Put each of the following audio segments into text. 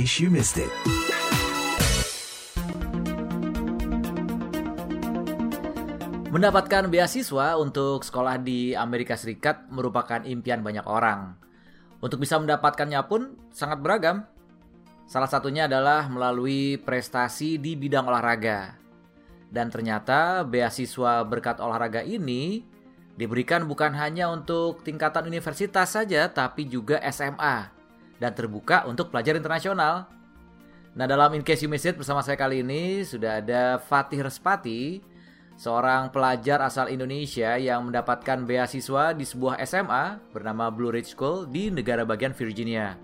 case you missed it. Mendapatkan beasiswa untuk sekolah di Amerika Serikat merupakan impian banyak orang. Untuk bisa mendapatkannya pun sangat beragam. Salah satunya adalah melalui prestasi di bidang olahraga. Dan ternyata beasiswa berkat olahraga ini diberikan bukan hanya untuk tingkatan universitas saja, tapi juga SMA dan terbuka untuk pelajar internasional. Nah, dalam In Case You Missed It bersama saya kali ini sudah ada Fatih Respati, seorang pelajar asal Indonesia yang mendapatkan beasiswa di sebuah SMA bernama Blue Ridge School di negara bagian Virginia.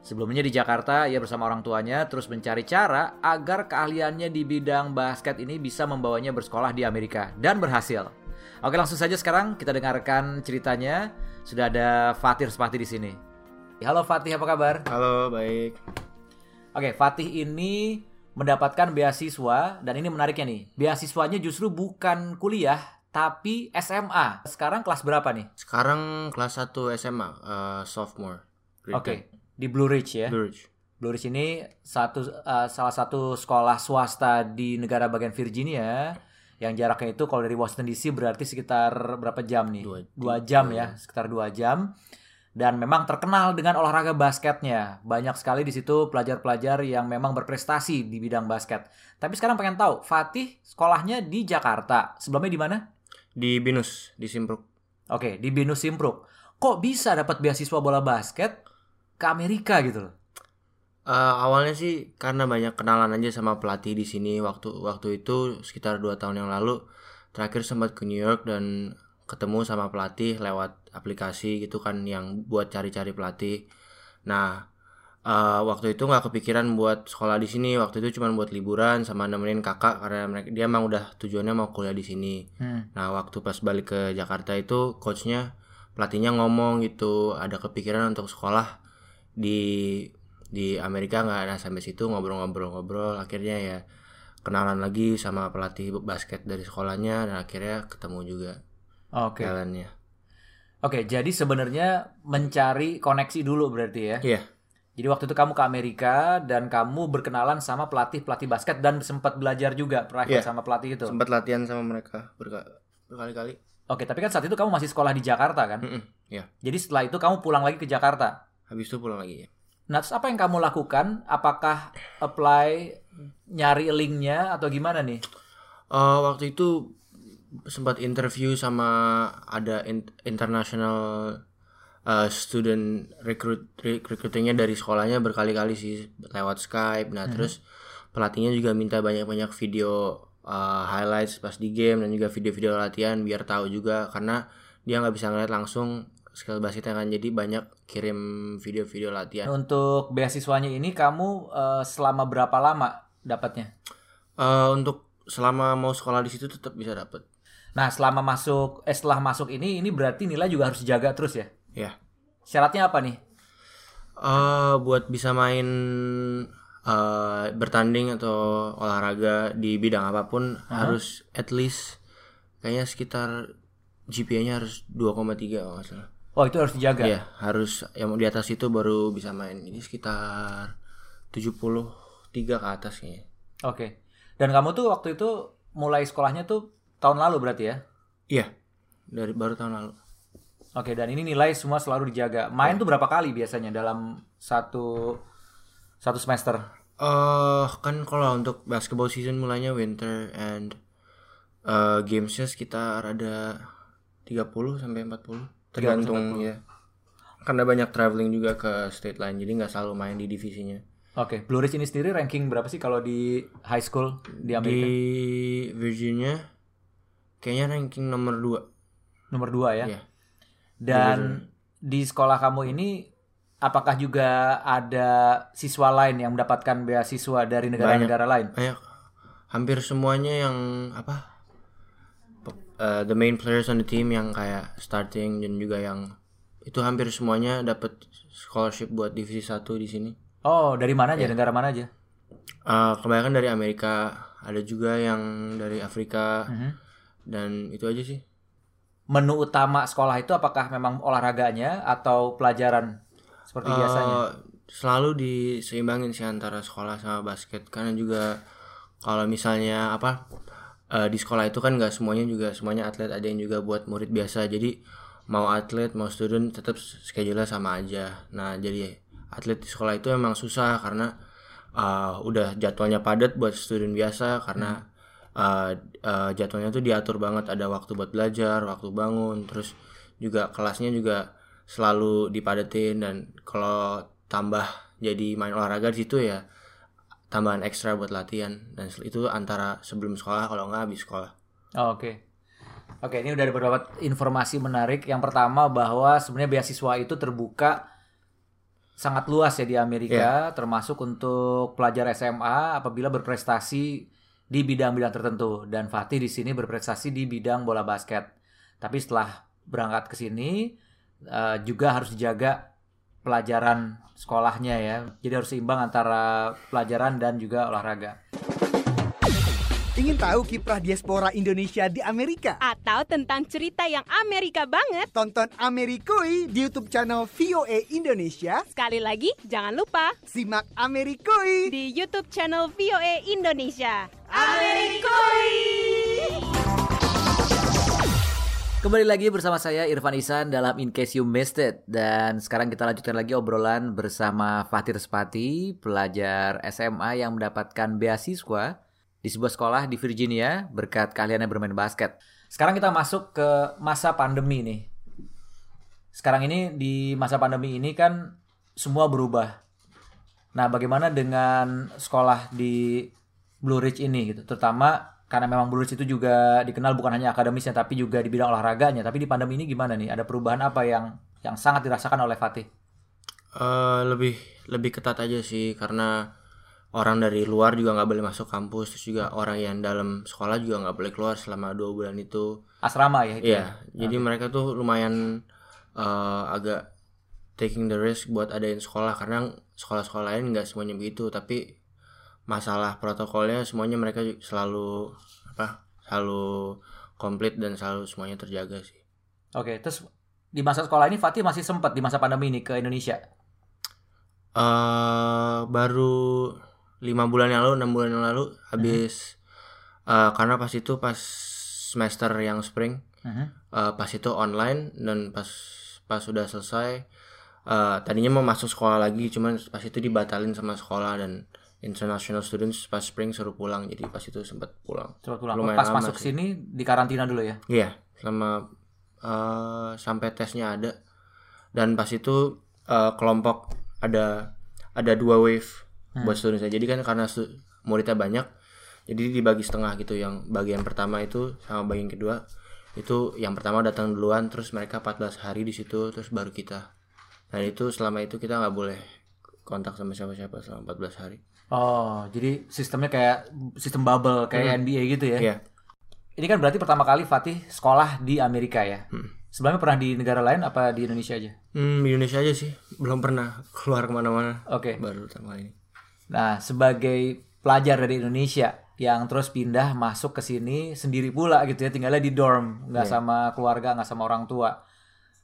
Sebelumnya di Jakarta, ia bersama orang tuanya terus mencari cara agar keahliannya di bidang basket ini bisa membawanya bersekolah di Amerika dan berhasil. Oke, langsung saja sekarang kita dengarkan ceritanya. Sudah ada Fatih Respati di sini. Halo Fatih, apa kabar? Halo, baik. Oke, Fatih ini mendapatkan beasiswa dan ini menariknya nih. Beasiswanya justru bukan kuliah tapi SMA. Sekarang kelas berapa nih? Sekarang kelas 1 SMA, uh, sophomore. grade Oke, di Blue Ridge ya. 10. Blue Ridge. Blue Ridge ini satu uh, salah satu sekolah swasta di negara bagian Virginia yang jaraknya itu kalau dari Washington DC berarti sekitar berapa jam nih? Dua- Dua jam ya, sekitar dua jam. Dan memang terkenal dengan olahraga basketnya. Banyak sekali di situ pelajar-pelajar yang memang berprestasi di bidang basket. Tapi sekarang pengen tahu, Fatih sekolahnya di Jakarta. Sebelumnya di mana? Di Binus, di Simpruk. Oke, di Binus Simpruk. Kok bisa dapat beasiswa bola basket ke Amerika gitu loh? Uh, awalnya sih karena banyak kenalan aja sama pelatih di sini waktu waktu itu sekitar dua tahun yang lalu terakhir sempat ke New York dan ketemu sama pelatih lewat aplikasi gitu kan yang buat cari-cari pelatih. Nah uh, waktu itu nggak kepikiran buat sekolah di sini waktu itu cuma buat liburan sama nemenin kakak karena mereka dia emang udah tujuannya mau kuliah di sini. Hmm. Nah waktu pas balik ke Jakarta itu coachnya pelatihnya ngomong gitu ada kepikiran untuk sekolah di di Amerika nggak nah sampai situ ngobrol-ngobrol-ngobrol akhirnya ya kenalan lagi sama pelatih basket dari sekolahnya dan akhirnya ketemu juga Oke. jalannya. Oke, jadi sebenarnya mencari koneksi dulu berarti ya. Iya Jadi waktu itu kamu ke Amerika dan kamu berkenalan sama pelatih-pelatih basket dan sempat belajar juga private Iya. sama pelatih itu. sempat latihan sama mereka berka- berkali-kali. Oke, tapi kan saat itu kamu masih sekolah di Jakarta kan? Mm-mm, Iya Jadi setelah itu kamu pulang lagi ke Jakarta. habis itu pulang lagi ya. Nah, terus apa yang kamu lakukan? Apakah apply nyari linknya atau gimana nih? Eh, waktu itu sempat interview sama ada in- international uh, student recruit re- recruitingnya dari sekolahnya berkali-kali sih lewat Skype. Nah terus pelatihnya juga minta banyak-banyak video uh, highlights pas di game dan juga video-video latihan biar tahu juga karena dia nggak bisa ngeliat langsung skill basketnya kan jadi banyak kirim video-video latihan. Untuk beasiswanya ini kamu eh, selama berapa lama dapatnya? Eh, untuk selama mau sekolah di situ tetap bisa dapet. Nah, selama masuk eh setelah masuk ini ini berarti nilai juga harus dijaga terus ya? Ya. Syaratnya apa nih? eh buat bisa main eh bertanding atau olahraga di bidang apa pun harus at least kayaknya sekitar GPA-nya harus 2,3 kalau nggak salah. Oh, itu harus dijaga. Iya, harus yang di atas itu baru bisa main. Ini sekitar 73 ke atas kayaknya. Oke. Dan kamu tuh waktu itu mulai sekolahnya tuh tahun lalu berarti ya? Iya. Dari baru tahun lalu. Oke, dan ini nilai semua selalu dijaga. Main tuh berapa kali biasanya dalam satu satu semester? eh kan kalau untuk basketball season mulainya winter and eh gamesnya sekitar ada 30 sampai 40 tergantung ya. Karena banyak traveling juga ke state line jadi nggak selalu main di divisinya. Oke, Blue Ridge ini sendiri ranking berapa sih kalau di high school di Amerika? Di Virginia kayaknya ranking nomor 2. Nomor 2 ya. Iya. Dan di sekolah kamu ini apakah juga ada siswa lain yang mendapatkan beasiswa dari negara-negara lain? Banyak hampir semuanya yang apa? eh, the main players on the team yang kayak starting dan juga yang itu hampir semuanya dapat scholarship buat divisi 1 di sini. Oh, dari mana aja? Iya. Negara mana aja? Eh, kebanyakan dari Amerika, ada juga yang dari Afrika Mhm. Dan itu aja sih. Menu utama sekolah itu apakah memang olahraganya atau pelajaran seperti Eh, biasanya? selalu diseimbangin sih antara sekolah sama basket. Karena juga kalau misalnya apa eh, di sekolah itu kan nggak semuanya juga semuanya atlet ada yang juga buat murid biasa. Jadi mau atlet mau student tetap schedule sama aja. Nah jadi atlet di sekolah itu emang susah karena eh, udah jadwalnya padat buat student biasa. Karena eh, jadwalnya tuh diatur banget. Ada waktu buat belajar waktu bangun terus juga kelasnya juga selalu dipadetin. Dan kalau tambah jadi main olahraga di situ ya tambahan ekstra buat latihan. Dan itu antara sebelum sekolah kalau nggak habis sekolah. Oh, Oke. Oke, ini udah ada beberapa informasi menarik. Yang pertama bahwa sebenarnya beasiswa itu terbuka sangat luas ya di Amerika, termasuk untuk pelajar SMA apabila berprestasi di bidang-bidang tertentu. Dan Fatih di sini berprestasi di bidang bola basket. Tapi setelah berangkat ke sini eh, juga harus dijaga pelajaran sekolahnya ya. Jadi harus seimbang antara pelajaran dan juga olahraga. Ingin tahu kiprah diaspora Indonesia di Amerika? Atau tentang cerita yang Amerika banget? Tonton Amerikui di YouTube channel VOA Indonesia. Sekali lagi, jangan lupa Simak Amerikui. di YouTube channel VOA Indonesia. Amerikoi! Kembali lagi bersama saya Irfan Isan dalam In Case You Missed It Dan sekarang kita lanjutkan lagi obrolan bersama Fatir Spati Pelajar SMA yang mendapatkan beasiswa di sebuah sekolah di Virginia berkat keahliannya bermain basket. Sekarang kita masuk ke masa pandemi nih. Sekarang ini di masa pandemi ini kan semua berubah. Nah bagaimana dengan sekolah di Blue Ridge ini gitu? Terutama karena memang Blue Ridge itu juga dikenal bukan hanya akademisnya tapi juga di bidang olahraganya. Tapi di pandemi ini gimana nih? Ada perubahan apa yang yang sangat dirasakan oleh Fatih? Eh, lebih lebih ketat aja sih karena orang dari luar juga nggak boleh masuk kampus terus juga orang yang dalam sekolah juga nggak boleh keluar selama dua bulan itu asrama ya itu Iya, jadi mereka tuh lumayan eh, agak taking the risk buat adain sekolah karena sekolah-sekolah lain nggak semuanya begitu, tapi masalah protokolnya semuanya mereka selalu apa? selalu komplit dan selalu semuanya terjaga sih. oke terus di masa sekolah ini Fatih masih sempat di masa pandemi ini ke Indonesia eh baru lima bulan yang lalu, enam bulan yang lalu habis eh, karena pas itu pas semester yang spring Mhm. Eh, pas itu online dan pas pas sudah selesai eh, tadinya mau masuk sekolah lagi cuman pas itu dibatalin sama sekolah dan international students pas spring suruh pulang jadi pas itu sempat pulang. Coba pulang. Lumayan pas lama masuk sih. sini di karantina dulu ya? Iya selama eh, sampai tesnya ada. Dan pas itu eh, kelompok ada ada dua wave buat students jadi kan karena muridnya banyak jadi dibagi setengah gitu. Yang bagian pertama itu sama bagian kedua itu yang pertama datang duluan terus mereka 14 hari di situ terus baru kita. Dan itu selama itu kita nggak boleh kontak sama siapa-siapa selama 14 hari. Oh jadi sistemnya kayak sistem bubble kayak NBA gitu ya? Iya. Ini kan berarti pertama kali Fatih sekolah di Amerika ya? Hmm. sebelumnya pernah di negara lain apa di Indonesia aja? Hmm, di Indonesia aja sih. Belum pernah keluar ke mana-mana. Oke. Baru pertama ini Nah, sebagai pelajar dari Indonesia yang terus pindah masuk ke sini sendiri pula gitu ya, tinggalnya di dorm, nggak sama keluarga, nggak sama orang tua.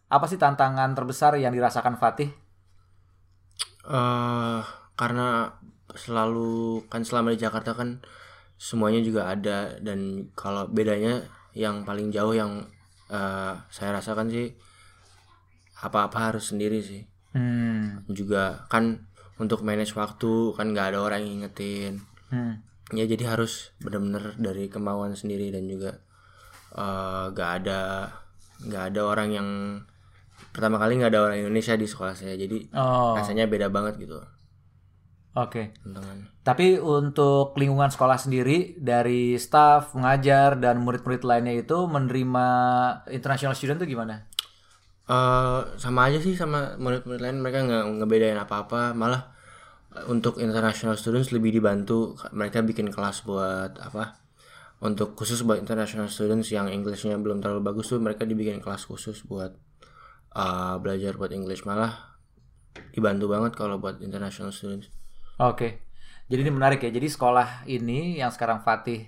Apa sih tantangan terbesar yang dirasakan Fatih? eh karena selalu kan selama di Jakarta kan semuanya juga ada dan kalau bedanya yang paling jauh yang eh, saya rasakan sih apa-apa harus sendiri sih Hmm. juga kan untuk manage waktu kan nggak ada orang yang ngingetin Hmm. ya jadi harus bener-bener dari kemauan sendiri dan juga eh, nggak ada nggak ada orang yang pertama kali nggak ada orang Indonesia di sekolah saya jadi Oh, rasanya beda banget gitu oke. tantangannya Tapi untuk lingkungan sekolah sendiri dari staff, pengajar dan murid-murid lainnya itu menerima international student itu gimana? Eh, sama aja sih sama murid-murid lain mereka nggak ngebedain apa-apa malah eh, untuk international students lebih dibantu mereka bikin kelas buat apa untuk khusus buat international students yang Englishnya belum terlalu bagus tuh mereka dibikin kelas khusus buat eh, belajar buat English malah dibantu banget kalau buat international students Oke. Jadi ini menarik ya. Jadi sekolah ini yang sekarang Fatih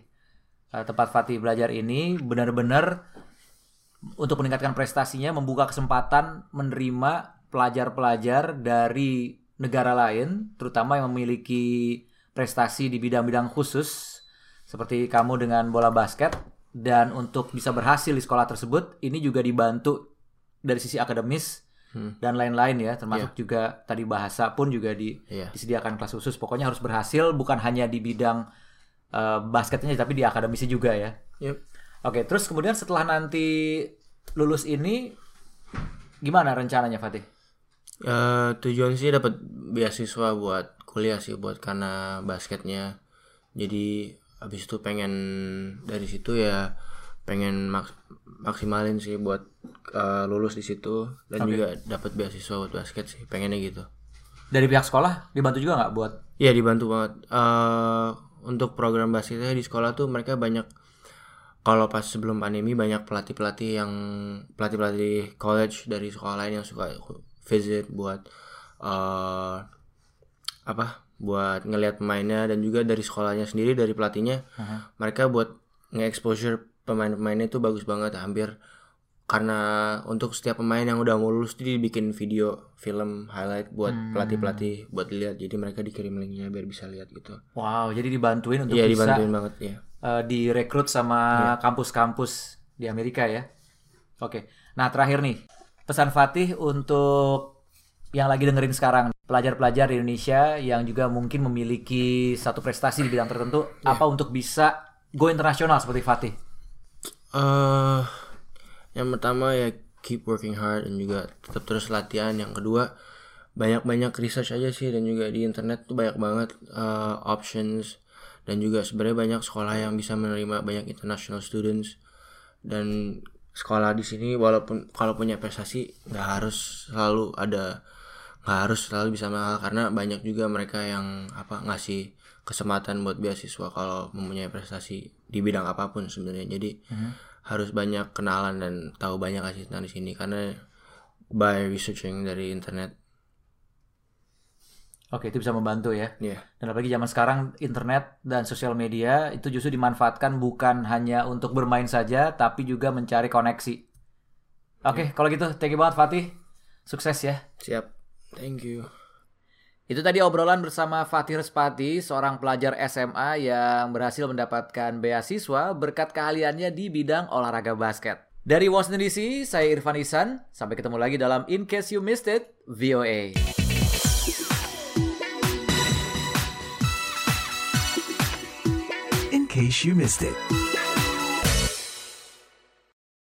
tempat Fatih belajar ini benar-benar untuk meningkatkan prestasinya membuka kesempatan menerima pelajar-pelajar dari negara lain, terutama yang memiliki prestasi di bidang-bidang khusus seperti kamu dengan bola basket dan untuk bisa berhasil di sekolah tersebut ini juga dibantu dari sisi akademis Hmm. dan lain-lain ya termasuk juga tadi bahasa pun juga di, Iya. disediakan kelas khusus pokoknya harus berhasil bukan hanya di bidang eh, basketnya tapi di akademisnya juga ya Yep. Oke terus kemudian setelah nanti lulus ini gimana rencananya Fatih? Eh, tujuan sih dapat beasiswa buat kuliah sih buat karena basketnya. Jadi habis itu pengen dari situ ya pengen mak- maksimalin sih buat eh, lulus di situ. Dan juga dapat beasiswa buat basket sih pengennya gitu. Dari pihak sekolah dibantu juga nggak buat? Iya dibantu banget. Eh, untuk program basketnya di sekolah tuh mereka banyak kalau pas sebelum pandemi banyak pelatih pelatih yang pelatih pelatih college dari sekolah lain yang suka visit buat eh apa buat ngelihat pemainnya dan juga dari sekolahnya sendiri dari pelatihnya mereka buat nge-exposure pemain-pemainnya itu bagus banget hampir karena untuk setiap pemain yang udah mau lulus tuh dibikin video film highlight buat pelatih-pelatih buat dilihat. Jadi mereka dikirim linknya biar bisa lihat gitu. Wow jadi dibantuin untuk Iya bisa dibantuin banget ya eh, direkrut sama kampus-kampus di Amerika ya. Oke. Nah, terakhir nih, pesan Fatih untuk yang lagi dengerin sekarang, pelajar-pelajar di Indonesia yang juga mungkin memiliki satu prestasi di bidang tertentu, apa untuk bisa go internasional seperti Fatih? eh yang pertama ya keep working hard dan juga tetap terus latihan yang kedua banyak-banyak research aja sih dan juga di internet tuh banyak banget eh, options dan juga sebenarnya banyak sekolah yang bisa menerima banyak international students. Dan sekolah di sini walaupun kalau punya prestasi nggak harus selalu ada nggak harus selalu bisa mahal. Karena banyak juga mereka yang apa ngasih kesempatan buat beasiswa kalau mempunyai prestasi di bidang apa pun sebenarnya. Jadi harus banyak kenalan dan tahu banyak kasih tentang di sini. Karena by researching dari internet Oke, itu bisa membantu ya. ya Dan apalagi zaman sekarang internet dan sosial media itu justru dimanfaatkan bukan hanya untuk bermain saja, tapi juga mencari koneksi. Oke, kalau gitu, thank you banget Fatih. Sukses ya. siap thank you Itu tadi obrolan bersama Fatih Respati, seorang pelajar SMA yang berhasil mendapatkan beasiswa berkat keahliannya di bidang olahraga basket. Dari Washington DC, saya Irfan Isan. Sampai ketemu lagi dalam In Case You Missed It, VOA. Case you missed it.